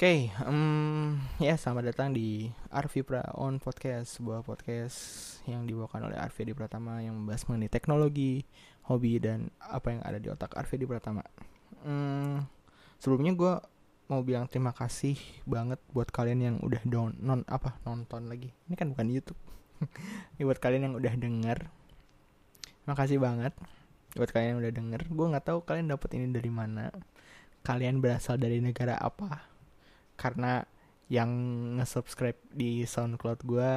Oke, um, ya selamat datang di Arvi Pra On Podcast, sebuah podcast yang dibawakan oleh Arvi di Pratama yang membahas mengenai teknologi, hobi dan apa yang ada di otak Arvi di Pratama. Um, sebelumnya gue mau bilang terima kasih banget buat kalian yang udah don non apa nonton lagi. Ini kan bukan YouTube. Ini buat kalian yang udah denger. Makasih banget buat kalian yang udah denger. Gue nggak tahu kalian dapat ini dari mana. Kalian berasal dari negara apa? Karena yang nge-subscribe di SoundCloud gue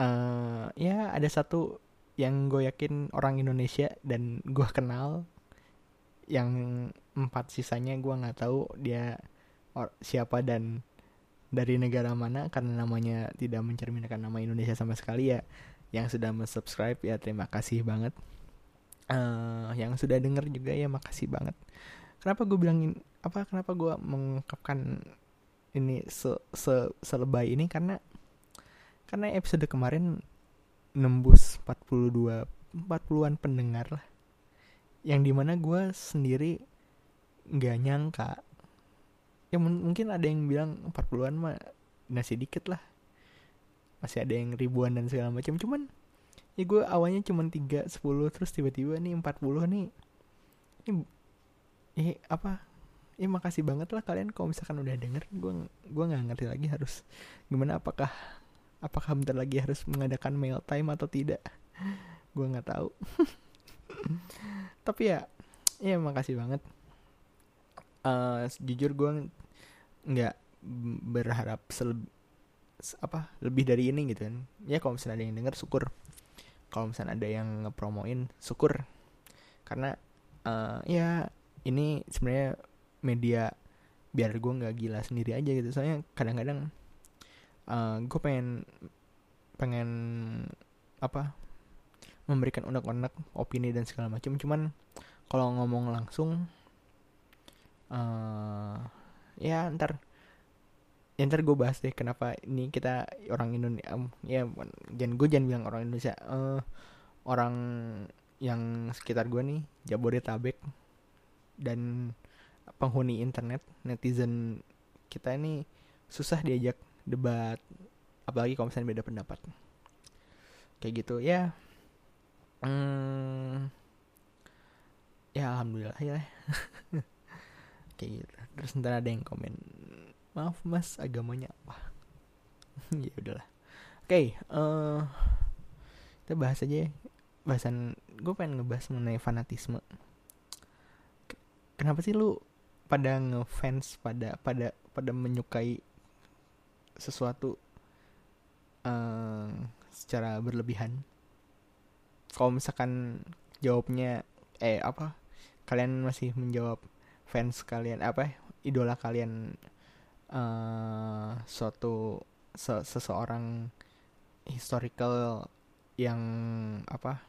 uh, ya ada satu yang gue yakin orang Indonesia dan gue kenal. Yang empat sisanya gue nggak tahu dia or, siapa dan dari negara mana karena namanya tidak mencerminkan nama Indonesia sama sekali ya. Yang sudah subscribe ya terima kasih banget. Uh, yang sudah denger juga ya makasih banget. Kenapa gue bilangin apa kenapa gue mengungkapkan ini se, se selebay ini karena karena episode kemarin nembus 42 40-an pendengar lah. Yang di mana gue sendiri nggak nyangka. Ya mungkin ada yang bilang 40-an mah nasi dikit lah. Masih ada yang ribuan dan segala macam. Cuman ya gue awalnya cuma 3 10 terus tiba-tiba nih 40 nih. Ini eh apa ya makasih banget lah kalian kalau misalkan udah denger gue gue nggak ngerti lagi harus gimana apakah apakah bentar lagi harus mengadakan mail time atau tidak. Gue nggak tahu. Tapi ya ya makasih banget. Uh, jujur gue nggak berharap seleb apa lebih dari ini gitu kan. Ya kalau misalnya ada yang denger syukur. Kalau misalnya ada yang ngepromoin syukur. Karena uh, ya ini sebenarnya media biar gue nggak gila sendiri aja gitu. Soalnya kadang-kadang uh, gue pengen pengen apa memberikan unek-unek opini dan segala macam cuman kalau ngomong langsung uh, ya ntar ya ntar gue bahas deh kenapa ini kita orang Indonesia um, ya jangan gue jangan bilang orang Indonesia uh, orang yang sekitar gue nih Jabodetabek dan penghuni internet netizen kita ini susah diajak debat apalagi kalau misalnya beda pendapat. Kayak gitu ya. Hmm, ya alhamdulillah ya. Kayak gitu. Terus ntar ada yang komen maaf mas agamanya apa? Ya udahlah. Oke okay, uh, kita bahas aja ya. Bahasan gue pengen ngebahas mengenai fanatisme. Kenapa sih lu pada ngefans pada pada pada menyukai sesuatu uh, secara berlebihan. Kalau misalkan jawabnya eh apa? Kalian masih menjawab fans kalian apa? Idola kalian uh, suatu se seseorang historical yang apa?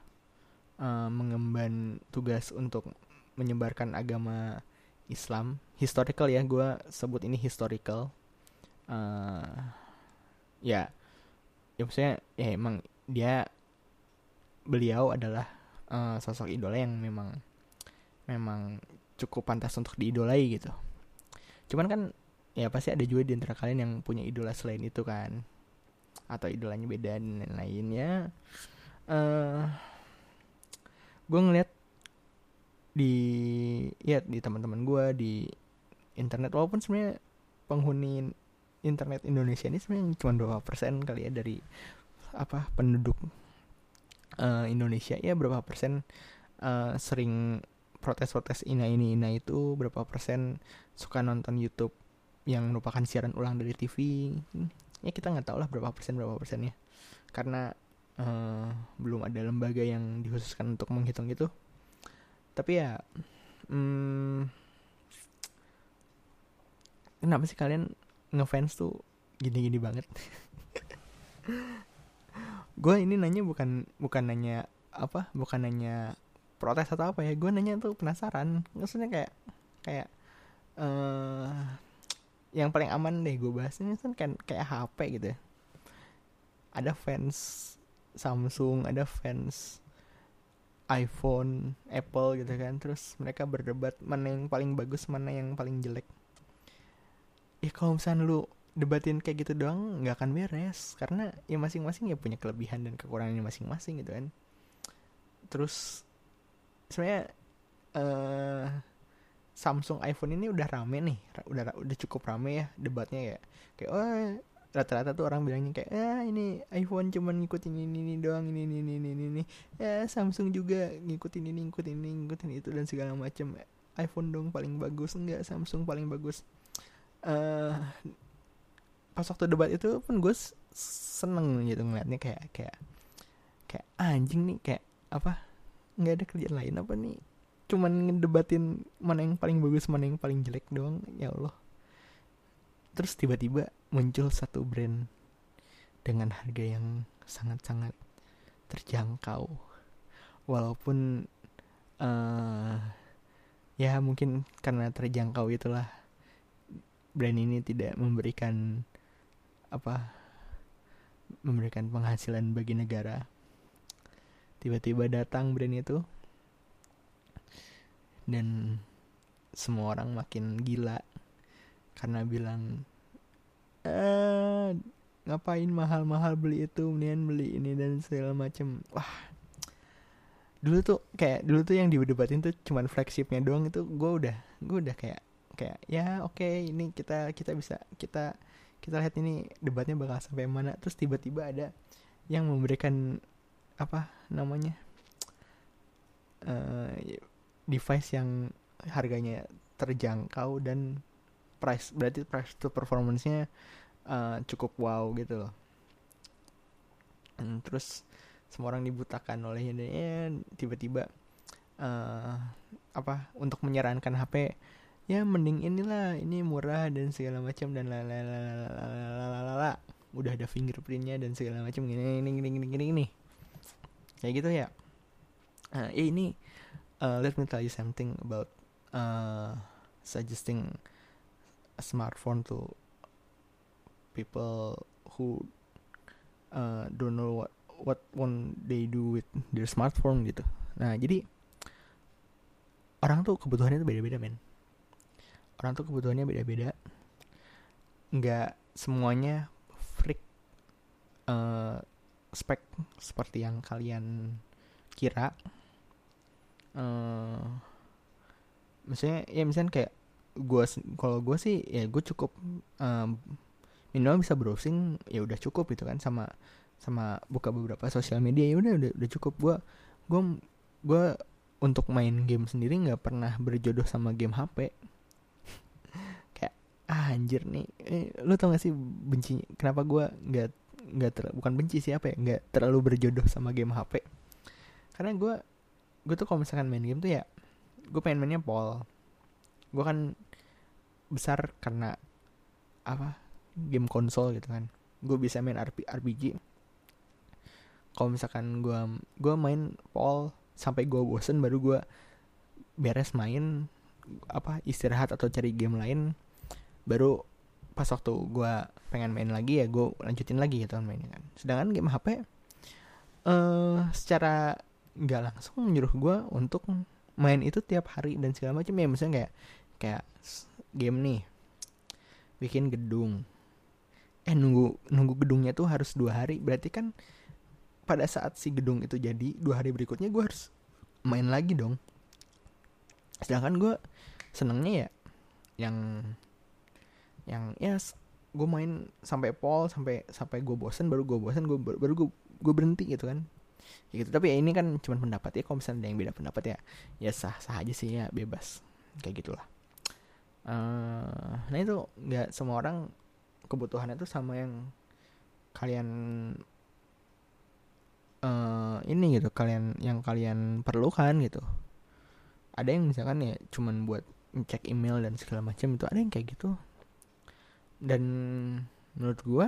Uh, mengemban tugas untuk menyebarkan agama Islam. Historical ya gue sebut ini historical. Uh, ya ya maksudnya ya emang dia beliau adalah uh, sosok idola yang memang memang cukup pantas untuk diidolai gitu. Cuman kan ya pasti ada juga di antara kalian yang punya idola selain itu kan. Atau idolanya beda dan lain-lainnya. Uh, gue ngeliat di ya di teman-teman gue di internet. Walaupun sebenarnya penghuni internet Indonesia ini sebenarnya cuma dua persen kali ya dari apa penduduk uh, Indonesia. Ya berapa persen uh, sering protes-protes ina ini ina itu berapa persen suka nonton YouTube yang merupakan siaran ulang dari TV ya kita nggak tahu lah berapa persen berapa persennya karena uh, belum ada lembaga yang dikhususkan untuk menghitung itu tapi ya hmm, kenapa sih kalian ngefans tuh gini-gini banget? Gue ini nanya bukan bukan nanya apa bukan nanya protes atau apa ya gue nanya tuh penasaran. Maksudnya kayak kayak uh, yang paling aman deh gue bahas ini kan kayak, kayak HP gitu ya. Ada fans Samsung ada fans iPhone, Apple gitu kan. Terus mereka berdebat mana yang paling bagus, mana yang paling jelek. ya kalau misalnya lu debatin kayak gitu doang nggak akan beres karena ya masing-masing ya punya kelebihan dan kekurangannya masing-masing gitu kan terus sebenarnya uh, Samsung iPhone ini udah rame nih udah udah cukup rame ya debatnya ya kayak oh rata-rata tuh orang bilangnya kayak ah ini iPhone cuman ngikutin ini ini doang ini ini ini ini ini. Ya Samsung juga ngikutin ini ngikutin ini ngikutin itu dan segala macam iPhone dong paling bagus. Enggak Samsung paling bagus. Uh, pas waktu debat itu pun gue seneng gitu ngeliatnya kayak kayak kayak anjing nih kayak apa nggak ada kerjaan lain apa nih? Cuman ngedebatin mana yang paling bagus mana yang paling jelek doang ya Allah. Terus tiba-tiba muncul satu brand dengan harga yang sangat-sangat terjangkau. Walaupun uh, ya mungkin karena terjangkau itulah brand ini tidak memberikan apa memberikan penghasilan bagi negara. Tiba-tiba datang brand itu dan semua orang makin gila karena bilang eh ngapain mahal-mahal beli itu mendingan beli ini dan segala macam wah. Dulu tuh kayak dulu tuh yang didebatin tuh cuman flagshipnya doang itu gue udah gue udah kayak kayak ya oke okay, ini kita kita bisa kita kita lihat ini debatnya bakal sampai mana. Terus tiba-tiba ada yang memberikan apa namanya uh, device yang harganya terjangkau dan price berarti price to performance-nya uh, cukup wow gitu loh. Hmm, terus semua orang dibutakan olehnya dan ya, tiba-tiba uh, apa untuk menyarankan HP ya mending inilah ini murah dan segala macam dan lalalala udah ada fingerprintnya dan segala macam gini gini gini gini gini kayak gitu ya. Nah, eh, ini uh, let me tell you something about suggesting smartphone to people who uh, don't know what what one they do with their smartphone gitu. Nah jadi orang tuh kebutuhannya tuh beda-beda men. Orang tuh kebutuhannya beda-beda. Nggak semuanya freak uh, spek seperti yang kalian kira. Uh, misalnya ya misalnya kayak gue kalau gue sih ya gue cukup um, minimal bisa browsing ya udah cukup gitu kan sama sama buka beberapa sosial media ya udah udah cukup. Gue gue gue untuk main game sendiri nggak pernah berjodoh sama game HP ah anjir nih eh, lu tau gak sih benci kenapa gue nggak nggak ter bukan benci sih apa ya nggak terlalu berjodoh sama game HP karena gue gue tuh kalau misalkan main game tuh ya gue pengen mainnya pol gue kan besar karena apa game konsol gitu kan. Gue bisa main RP, RPG kalau misalkan gue gue main pol sampai gue bosen baru gue beres main apa istirahat atau cari game lain. Baru pas waktu gue pengen main lagi ya gue lanjutin lagi gitu kan mainnya kan. Sedangkan game HP uh, eh, secara nggak langsung menyuruh gue untuk main itu tiap hari dan segala macam ya. Misalnya kayak kayak game nih. Bikin gedung. Eh nunggu nunggu gedungnya tuh harus dua hari. Berarti kan pada saat si gedung itu jadi dua hari berikutnya gue harus main lagi dong. Sedangkan gue senengnya ya yang yang ya gue main sampai pol sampai sampai gue bosen baru gue bosen gue baru gue gue berhenti gitu kan. Ya gitu. Tapi ya ini kan cuma pendapat ya kalau misalnya ada yang beda pendapat ya ya sah sah aja sih ya bebas. Kayak gitulah uh, nah itu nggak semua orang kebutuhannya tuh sama yang kalian uh, ini gitu kalian yang kalian perlukan gitu. Ada yang misalkan ya cuman buat cek email dan segala macam itu ada yang kayak gitu. Dan menurut gue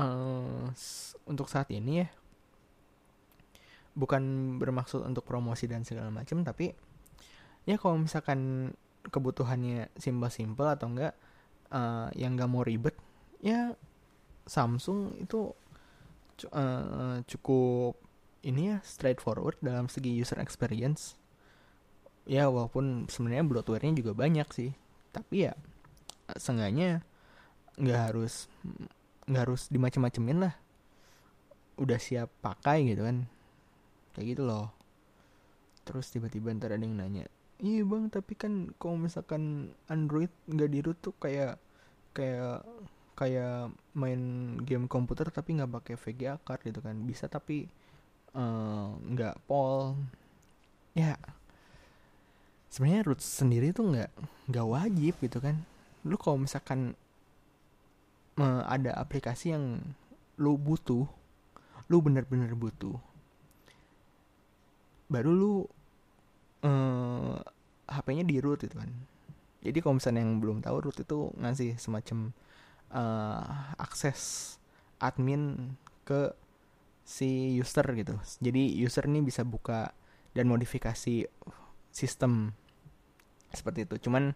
uh, untuk saat ini ya bukan bermaksud untuk promosi dan segala macam tapi ya kalau misalkan kebutuhannya simpel-simpel atau enggak uh, yang gak mau ribet ya Samsung itu uh, cukup ini ya straightforward dalam segi user experience. Ya walaupun sebenarnya bloatware-nya juga banyak sih tapi ya seenggaknya nggak harus nggak harus dimacem-macemin lah. Udah siap pakai gitu kan. Kayak gitu loh. Terus tiba-tiba ntar ada yang nanya iya bang tapi kan kalau misalkan Android nggak di root tuh kayak kayak kayak main game komputer tapi nggak pakai VGA card gitu kan. Bisa tapi nggak uh, pol ya sebenarnya root sendiri tuh nggak nggak wajib gitu kan. Lu kalau misalkan uh, ada aplikasi yang lu butuh lu bener-bener butuh baru lu uh, eh, HP-nya di root gitu kan. Jadi kalau misalnya yang belum tahu root itu ngasih semacam uh, akses admin ke si user gitu. Jadi user ini bisa buka dan modifikasi sistem seperti itu. Cuman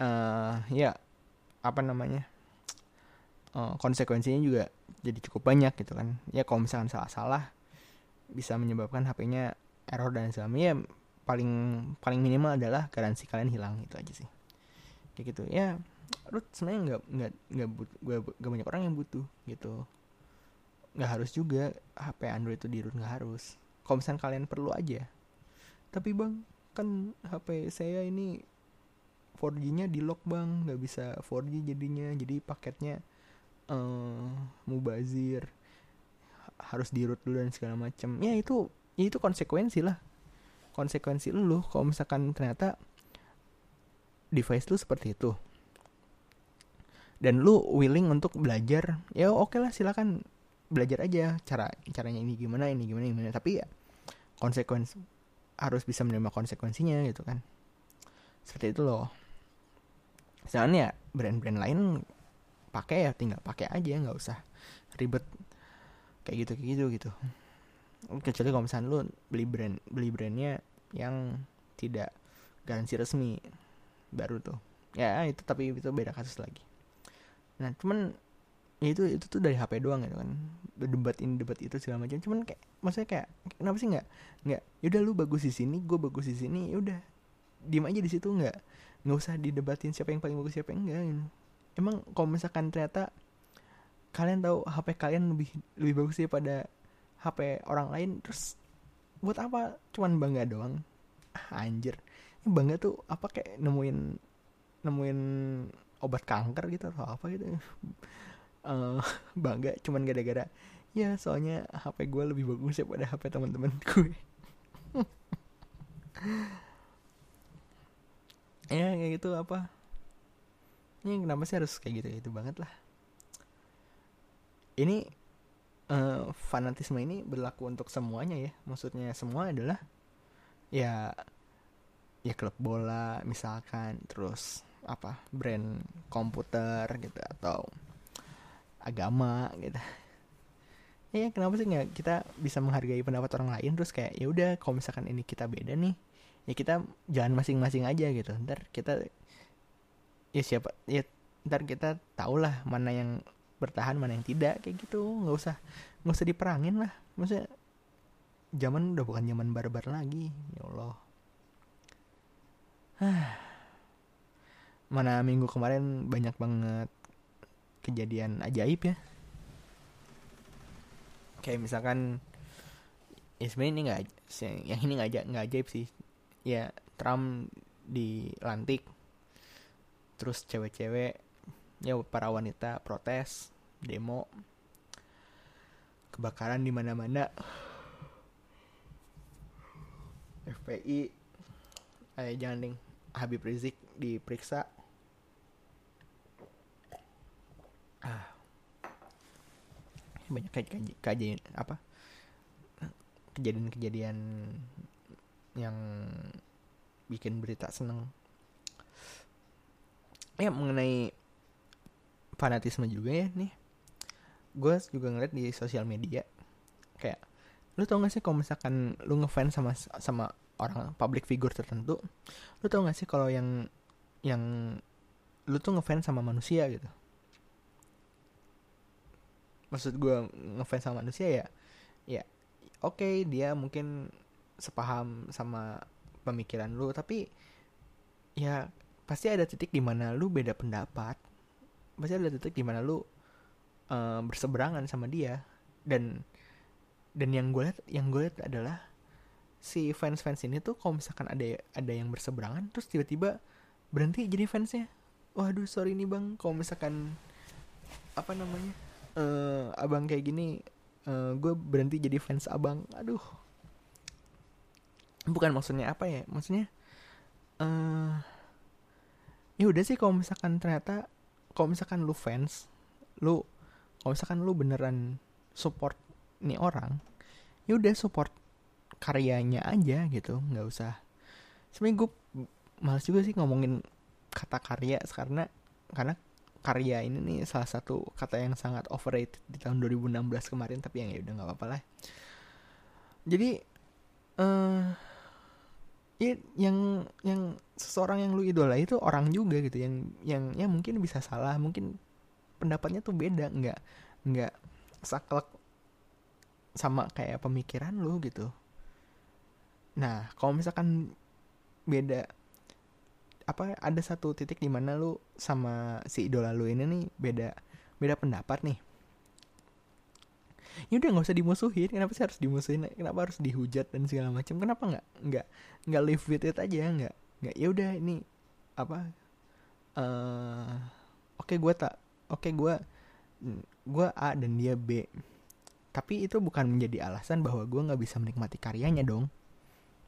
uh, ya apa namanya uh, konsekuensinya juga jadi cukup banyak gitu kan. Ya kalau misalkan salah-salah bisa menyebabkan HP-nya error dan segala ya paling paling minimal adalah garansi kalian hilang itu aja sih. Kayak gitu. Ya root sebenarnya nggak nggak nggak gue gak banyak orang yang butuh gitu. Nggak harus juga HP Android itu di root nggak harus. Kalau misalnya kalian perlu aja. Tapi bang kan HP saya ini 4G-nya di lock bang. Nggak bisa 4G jadinya. Jadi paketnya uh, mubazir. Harus di root dulu dan segala macam ya itu ya itu konsekuensi lah konsekuensi lu kalau misalkan ternyata device lu seperti itu. Dan lu willing untuk belajar ya oke okay lah silakan belajar aja cara caranya ini gimana ini gimana ini gimana. Tapi ya konsekuensi harus bisa menerima konsekuensinya gitu kan. Seperti itu loh. Misalnya ya brand-brand lain pakai ya tinggal pakai aja nggak usah ribet kayak gitu kayak gitu gitu kecuali kalau misalnya lu beli brand beli brandnya yang tidak garansi resmi. Baru tuh. Ya itu tapi itu beda kasus lagi. Nah cuman ya itu itu tuh dari HP doang gitu kan. Debat ini debat itu segala macam. Cuman kayak maksudnya kayak kenapa sih nggak nggak yaudah lu bagus di sini gue bagus di sini yaudah diem aja di situ nggak nggak usah didebatin siapa yang paling bagus siapa yang enggak gitu. emang kalau misalkan ternyata kalian tahu HP kalian lebih lebih bagus daripada HP orang lain terus buat apa? Cuman bangga doang. Ah, anjir. Bangga tuh apa kayak nemuin nemuin obat kanker gitu atau apa gitu. Uh, bangga cuman gara-gara ya soalnya HP gue lebih bagus daripada HP teman-teman gue. Ya kayak gitu apa. Ini kenapa sih harus kayak gitu gitu banget lah? Ini uh, fanatisme ini berlaku untuk semuanya ya. Maksudnya semua adalah ya ya klub bola misalkan terus apa brand komputer gitu atau agama gitu. Ya kenapa sih nggak kita bisa menghargai pendapat orang lain terus kayak ya udah kalau misalkan ini kita beda nih ya kita jalan masing-masing aja gitu. Ntar kita ya siapa ya ntar kita tahulah mana yang bertahan mana yang tidak kayak gitu. Nggak usah nggak usah diperangin lah. Maksudnya zaman udah bukan zaman barbar lagi ya Allah. Mana minggu kemarin banyak banget kejadian ajaib ya. Kayak misalkan ya ini nggak yang ini nggak nggak ajaib sih. Ya Trump dilantik terus cewek-cewek ya para wanita protes demo kebakaran di mana-mana. FPI eh jangan ding. Habib Rizik diperiksa. Ah. Banyak kaji kajian apa? Kejadian-kejadian yang bikin berita seneng. Ya mengenai fanatisme juga ya nih. Gue juga ngeliat di sosial media kayak lu tau gak sih kalau misalkan lu ngefans sama sama orang public figure tertentu lu tau gak sih kalau yang yang lu tuh ngefans sama manusia gitu? Maksud gue ngefans sama manusia ya ya oke okay, dia mungkin sepaham sama pemikiran lu tapi ya pasti ada titik di mana lu beda pendapat pasti ada titik di mana lu uh, berseberangan sama dia. Dan dan yang gue lihat yang gue lihat adalah si fans fans ini tuh kalau misalkan ada ada yang berseberangan terus tiba-tiba berhenti jadi fansnya. Waduh sorry nih bang. Kalau misalkan apa namanya uh, abang kayak gini uh, gue berhenti jadi fans abang. Aduh. Bukan maksudnya apa ya maksudnya uh, ya udah sih kalau misalkan ternyata kalau misalkan lu fans lu kalau misalkan lu beneran support nih orang ya udah support karyanya aja gitu nggak usah. Sebenarnya gue males juga sih ngomongin kata karya karena karena karya ini nih salah satu kata yang sangat overrated di tahun 2016 kemarin tapi yang ya udah nggak apa-apa lah. Jadi uh, ya yang yang seseorang yang lu idola itu orang juga gitu yang yang ya mungkin bisa salah mungkin pendapatnya tuh beda nggak nggak saklek sama kayak pemikiran lu gitu. Nah kalau misalkan beda apa ada satu titik di mana lu sama si idola lu ini nih beda beda pendapat nih ya udah nggak usah dimusuhin. Kenapa sih harus dimusuhin? Kenapa harus dihujat dan segala macam? Kenapa nggak nggak nggak live with it aja? Nggak nggak ya udah ini apa uh, oke okay, gue tak oke okay, gue gue A dan dia B. Tapi itu bukan menjadi alasan bahwa gue nggak bisa menikmati karyanya dong.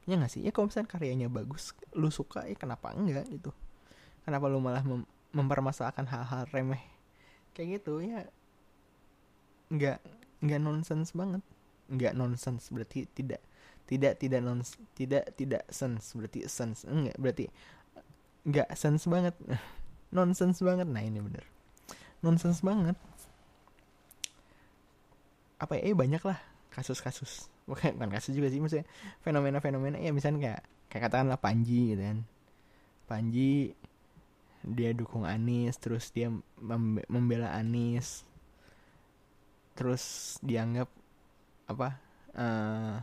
Ya nggak sih? Ya kalau misalnya karyanya bagus lu suka ya kenapa enggak gitu. Kenapa lu malah mem mempermasalahkan hal-hal remeh? Kayak gitu ya. Nggak nggak nonsens banget. Nggak nonsens berarti tidak tidak tidak nons tidak tidak sense berarti sense enggak berarti nggak sense banget. Nonsens banget. Nah ini bener. Nonsens banget. Apa ya? Eh, banyak lah kasus-kasus. Bukan, bukan kasus juga sih maksudnya fenomena-fenomena. Ya misalnya kayak kayak katakanlah Panji gitu kan. Panji dia dukung Anis terus dia membela Anis terus dianggap apa uh,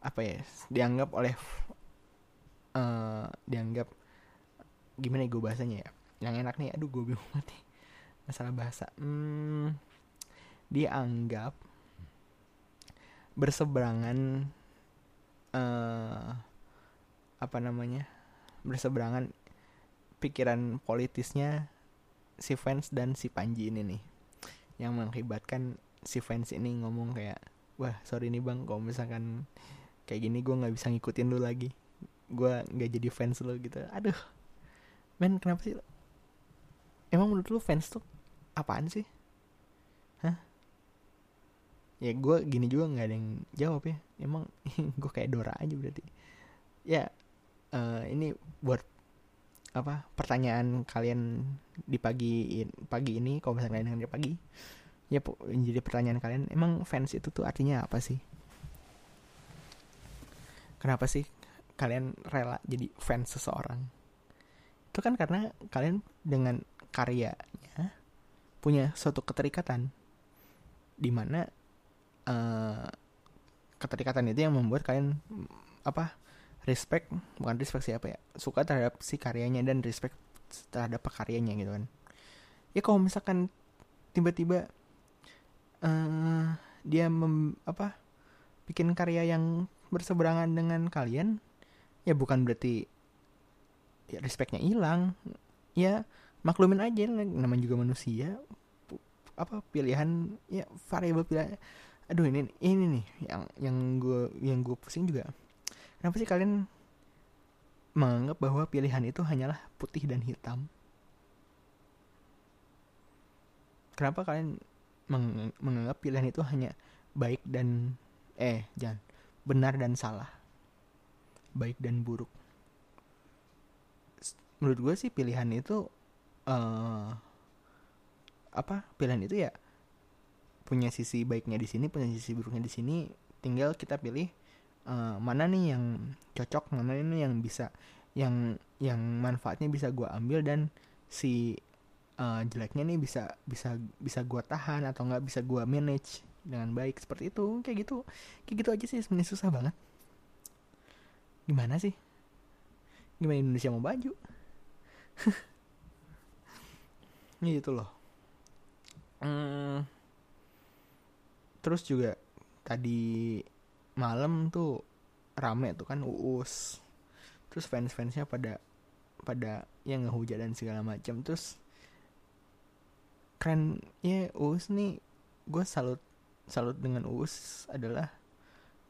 apa ya dianggap oleh uh, dianggap gimana ya gue bahasanya ya yang enak nih aduh gue bingung mati masalah bahasa hmm, dianggap berseberangan uh, apa namanya berseberangan pikiran politisnya si fans dan si Panji ini nih yang mengakibatkan si fans ini ngomong kayak wah sorry nih bang kalau misalkan kayak gini gue nggak bisa ngikutin lu lagi. Gue nggak jadi fans lu gitu. Aduh. Men kenapa sih? Emang menurut lu fans tuh apaan sih? Hah? Ya gue gini juga nggak ada yang jawab ya. Emang gue kayak Dora aja berarti. Ya uh, ini buat apa pertanyaan kalian di pagi pagi ini kalau misalnya kalian dengar pagi ya jadi pertanyaan kalian emang fans itu tuh artinya apa sih? Kenapa sih kalian rela jadi fans seseorang? Itu kan karena kalian dengan karyanya punya suatu keterikatan di mana uh, keterikatan itu yang membuat kalian apa respect bukan respect siapa ya suka terhadap si karyanya dan respect terhadap karyanya gitu kan. Ya kalau misalkan tiba-tiba uh, dia mem, apa bikin karya yang berseberangan dengan kalian ya bukan berarti ya respectnya hilang. Ya maklumin aja namanya juga manusia apa pilihan ya variabel pilihan. Aduh ini ini nih yang yang gue yang gue pusing juga Kenapa sih kalian menganggap bahwa pilihan itu hanyalah putih dan hitam? Kenapa kalian meng menganggap pilihan itu hanya baik dan eh jangan benar dan salah, baik dan buruk? Menurut gue sih pilihan itu uh, apa? Pilihan itu ya punya sisi baiknya di sini, punya sisi buruknya di sini. Tinggal kita pilih uh, mana nih yang cocok mana ini yang bisa yang yang manfaatnya bisa gue ambil dan si uh, jeleknya nih bisa bisa bisa gue tahan atau nggak bisa gue manage dengan baik. Seperti itu kayak gitu kayak gitu aja sih sebenarnya susah banget. Gimana sih? Gimana Indonesia mau baju? Gitu loh. Hmm, terus juga tadi malam tuh rame tuh kan uus terus fans fansnya pada pada yang ngehujat dan segala macam terus keren ya uus nih gue salut salut dengan uus adalah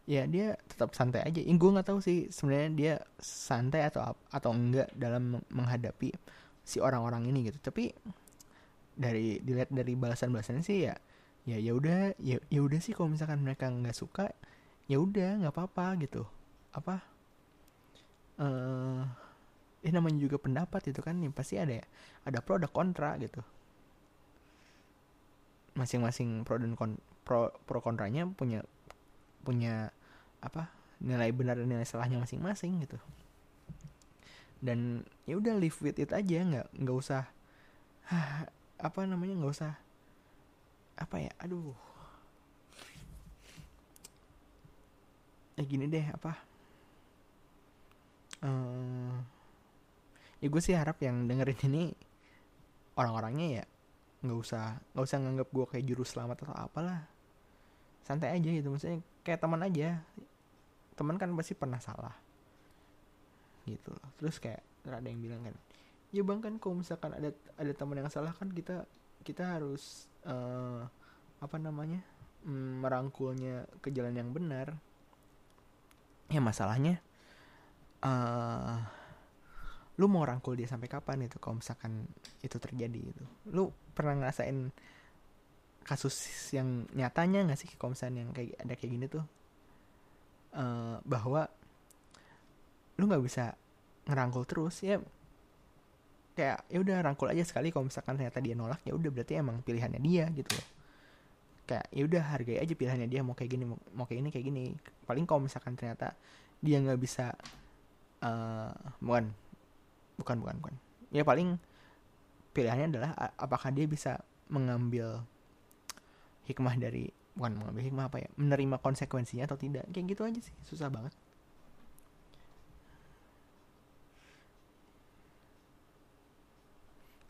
ya dia tetap santai aja. Ya, gue nggak tahu sih sebenarnya dia santai atau atau enggak dalam menghadapi si orang-orang ini gitu. Tapi dari dilihat dari balasan-balasannya sih ya ya ya udah ya ya udah sih kalau misalkan mereka nggak suka ya udah nggak apa-apa gitu. Apa? Eh uh, namanya juga pendapat itu kan nih pasti ada ya. Ada pro ada kontra gitu. Masing-masing pro dan kon pro pro kontranya punya punya apa nilai benar dan nilai salahnya masing-masing gitu. Dan ya udah live with it aja nggak nggak usah apa namanya nggak usah apa ya aduh ya gini deh apa? Uh, ya gue sih harap yang dengerin ini orang-orangnya ya nggak usah nggak usah nganggap gue kayak juru selamat atau apalah. Santai aja gitu maksudnya kayak teman aja. Teman kan pasti pernah salah. Gitu. Loh terus kayak ada yang bilang kan ya bang kan kalau misalkan ada ada teman yang salah kan kita kita harus uh, apa namanya mm, merangkulnya ke jalan yang benar ya masalahnya uh, lu mau rangkul dia sampai kapan itu kalau misalkan itu terjadi itu lu pernah ngerasain kasus yang nyatanya nggak sih? Kalau misalnya yang kayak ada kayak gini tuh uh, bahwa lu nggak bisa ngerangkul terus ya kayak ya udah rangkul aja sekali kalau misalkan ternyata dia nolak ya udah berarti emang pilihannya dia gitu kayak ya udah hargai aja pilihannya dia mau kayak gini mau, kayak gini kayak gini. Paling kalau misalkan ternyata dia nggak bisa uh, bukan bukan bukan bukan. Ya paling pilihannya adalah apakah dia bisa mengambil hikmah dari bukan mengambil hikmah apa ya menerima konsekuensinya atau tidak. Kayak gitu aja sih susah banget.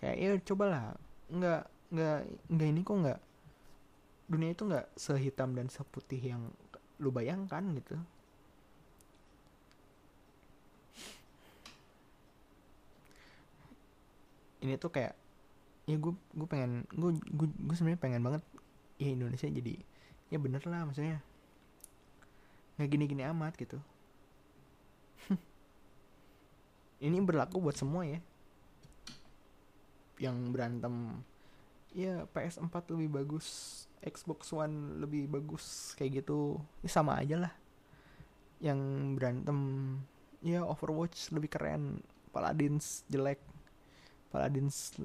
Kayak ya cobalah. Nggak nggak nggak ini kok nggak dunia itu nggak sehitam dan seputih yang lu bayangkan gitu. Ini tuh kayak ya gue gue pengen gue gue gue sebenarnya pengen banget ya Indonesia jadi ya bener lah maksudnya. Nggak gini-gini amat gitu. Ini berlaku buat semua ya. Yang berantem ya PS4 lebih bagus Xbox One lebih bagus kayak gitu. Ya sama aja lah. Yang berantem ya Overwatch lebih keren Paladins jelek. Paladins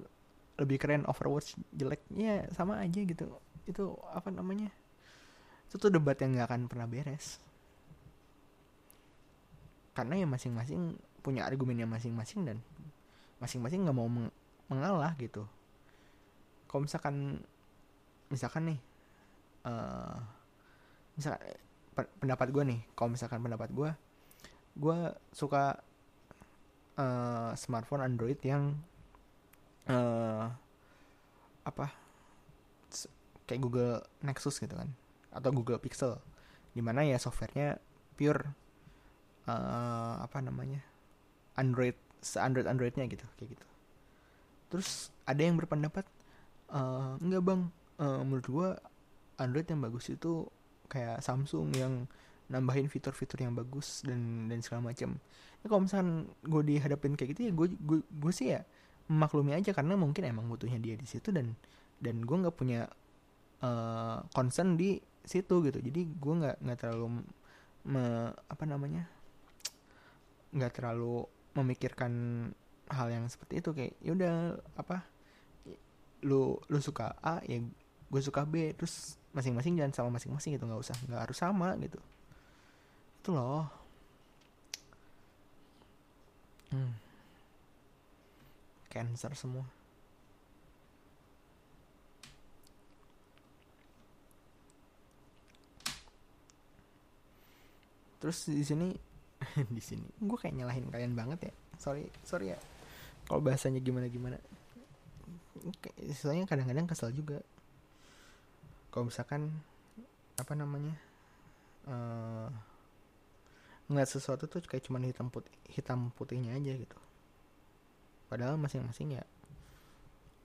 lebih keren Overwatch jeleknya sama aja gitu. Itu apa namanya? Itu tuh debat yang nggak akan pernah beres. Karena ya masing-masing punya argumennya masing-masing dan masing-masing nggak mau meng mengalah gitu kalau misalkan misalkan nih uh, misalkan pendapat gue nih kalau misalkan pendapat gue gue suka uh, smartphone Android yang uh, apa kayak Google Nexus gitu kan atau Google Pixel di mana ya softwarenya pure uh, apa namanya Android se Android Androidnya gitu kayak gitu. Terus ada yang berpendapat uh, enggak bang. Uh, menurut gua Android yang bagus itu kayak Samsung yang nambahin fitur-fitur yang bagus dan dan segala macam. Ya kalau misalkan gue dihadapin kayak gitu ya gue gue gue sih ya memaklumi aja karena mungkin emang butuhnya dia di situ dan dan gue nggak punya uh, concern di situ gitu. Jadi gue nggak nggak terlalu me, apa namanya nggak terlalu memikirkan hal yang seperti itu. Kayak ya udah apa lu lu suka A ya gue suka B terus masing-masing jangan sama masing-masing gitu nggak usah nggak harus sama gitu. Itu loh. Hmm. cancer semua. Terus di sini di sini gue kayak nyalahin kalian banget ya. Sorry sorry ya. Kalau bahasanya gimana gimana istilahnya kadang-kadang kesel juga. Kalau misalkan apa namanya uh, ngeliat sesuatu tuh kayak cuman hitam putih hitam putihnya aja gitu. Padahal masing-masing ya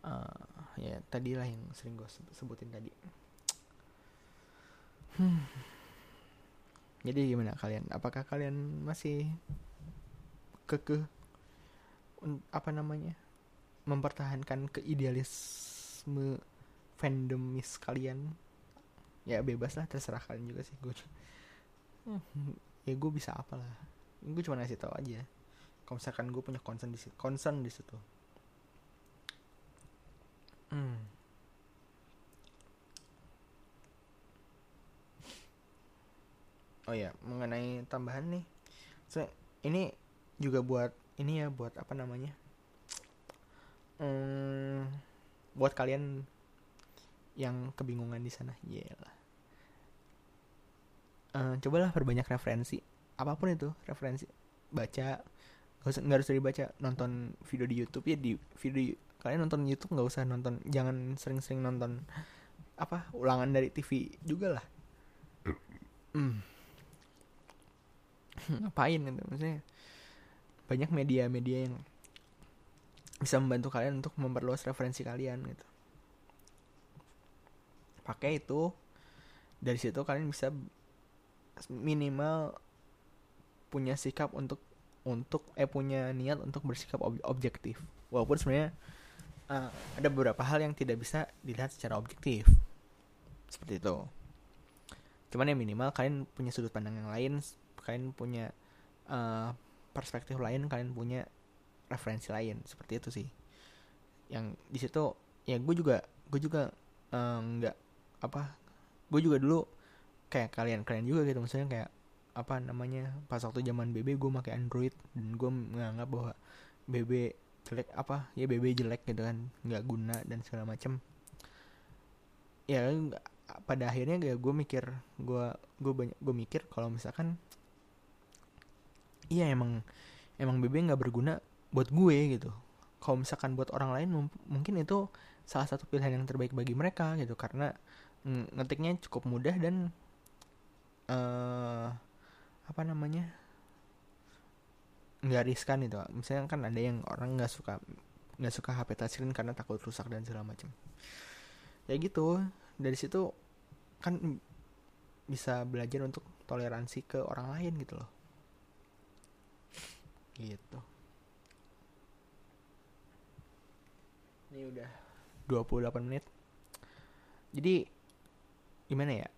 uh, ya tadilah yang sering gue sebutin tadi. Hmm. jadi gimana kalian? Apakah kalian masih kekeh apa namanya mempertahankan keidealisme fandomis kalian. Ya bebas lah terserah kalian juga sih gue ya gue bisa apa lah. Gue cuma ngasih tahu aja. Kalau misalkan gue punya concern di situ concern di situ. Hmm. oh ya mengenai tambahan nih. So, ini juga buat ini ya buat apa namanya hmm, buat kalian yang kebingungan di sana lah uh, cobalah perbanyak referensi apa pun itu referensi. Baca nggak usah nggak harus dari baca nonton video di YouTube. Ya di video kalian nonton YouTube nggak usah nonton jangan sering-sering nonton apa ulangan dari TV juga lah. Hmm. ngapain gitu maksudnya? Banyak media-media yang bisa membantu kalian untuk memperluas referensi kalian gitu. Pakai itu dari situ kalian bisa minimal punya sikap untuk untuk eh punya niat untuk bersikap ob objektif. Walaupun sebenarnya uh, ada beberapa hal yang tidak bisa dilihat secara objektif. Seperti itu. Cuman ya minimal kalian punya sudut pandang yang lain kalian punya uh, perspektif lain kalian punya referensi lain seperti itu sih. Yang di situ ya gue juga gue juga eh, nggak uh, apa gue juga dulu kayak kalian kalian juga gitu maksudnya kayak apa namanya pas waktu zaman BB gue pakai Android dan gue menganggap bahwa BB jelek apa ya BB jelek gitu kan nggak guna dan segala macam ya pada akhirnya kayak gue mikir gue gue banyak gue mikir kalau misalkan iya emang emang BB nggak berguna buat gue gitu. Kalau misalkan buat orang lain mungkin itu salah satu pilihan yang terbaik bagi mereka gitu. Karena ngetiknya cukup mudah dan uh, apa namanya nggak riskan itu misalnya kan ada yang orang nggak suka nggak suka HP touchscreen karena takut rusak dan segala macam. Ya gitu. Dari situ kan bisa belajar untuk toleransi ke orang lain gitu loh. Gitu ini udah 28 menit. Jadi gimana ya?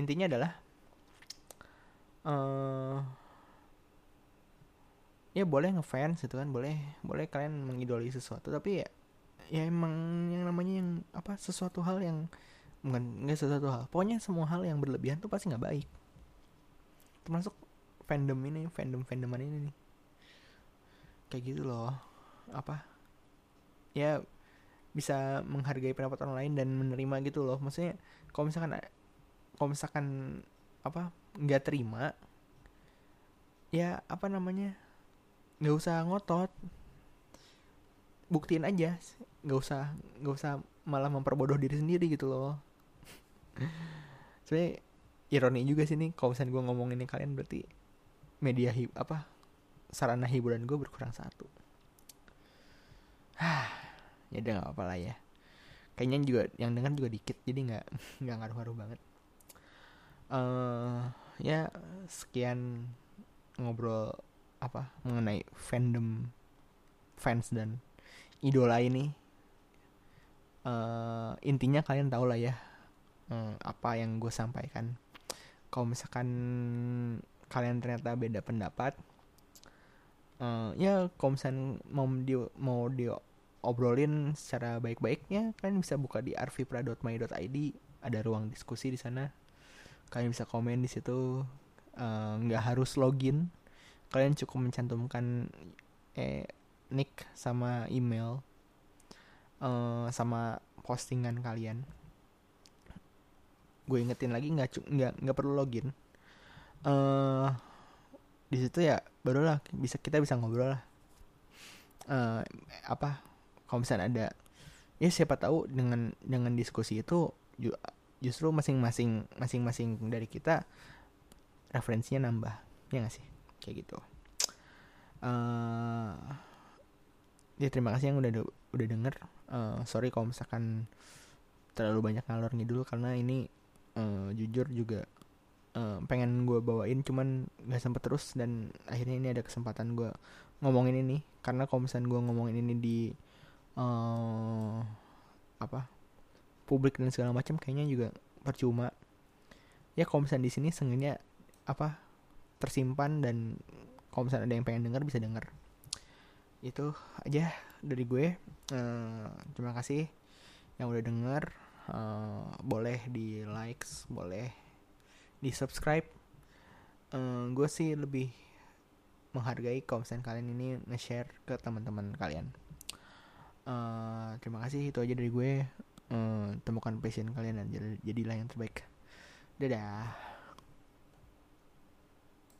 Intinya adalah uh, ya boleh ngefans gitu kan boleh boleh kalian mengidoli sesuatu tapi ya ya emang yang namanya yang apa sesuatu hal yang bukan nggak sesuatu hal pokoknya semua hal yang berlebihan tuh pasti nggak baik. Termasuk fandom ini fandom fandoman ini nih. Kayak gitu loh apa ya bisa menghargai pendapat orang lain dan menerima gitu loh. Maksudnya kalau misalkan kalau misalkan apa nggak terima ya apa namanya nggak usah ngotot. Buktiin aja nggak usah nggak usah malah memperbodoh diri sendiri gitu loh. Sebenarnya ironi juga sih nih kalau misalnya gue ngomong ini kalian berarti media hib apa sarana hiburan gue berkurang satu ya udah nggak apa-apa lah ya. Kayaknya juga yang dengar juga dikit jadi nggak nggak ngaruh-ngaruh banget. Uh, ya sekian ngobrol apa mengenai fandom fans dan idola ini. Uh, intinya kalian tahu lah ya uh, apa yang gue sampaikan. Kalau misalkan kalian ternyata beda pendapat uh, ya kalau misalkan mau di mau di obrolin secara baik-baiknya kalian bisa buka di arvipra.my.id ada ruang diskusi di sana. Kalian bisa komen di situ eh, nggak uh, harus login. Kalian cukup mencantumkan eh, nick sama email uh, sama postingan kalian. Gue ingetin lagi nggak nggak nggak perlu login. Uh, di situ ya barulah bisa kita bisa ngobrol lah. Uh, apa kalau misalnya ada ya siapa tahu dengan dengan diskusi itu justru masing-masing masing-masing dari kita referensinya nambah ya gak sih? Kayak gitu. Uh, ya terima kasih yang udah udah denger. Uh, sorry kalau misalkan terlalu banyak ngalor ngidul karena ini uh, jujur juga uh, pengen gue bawain cuman nggak sempet terus dan akhirnya ini ada kesempatan gue ngomongin ini. Karena kalau misalnya gue ngomongin ini di uh, apa publik dan segala macam kayaknya juga percuma. Ya kalau misalnya di sini sengaja apa tersimpan dan kalau misalnya ada yang pengen denger bisa denger. Itu aja dari gue. Uh, terima kasih yang udah denger. Uh, boleh di likes boleh di subscribe. Uh, gue sih lebih menghargai kalau kalian ini nge-share ke teman-teman kalian uh, terima kasih itu aja dari gue. Uh, temukan passion kalian dan jadilah yang terbaik. Dadah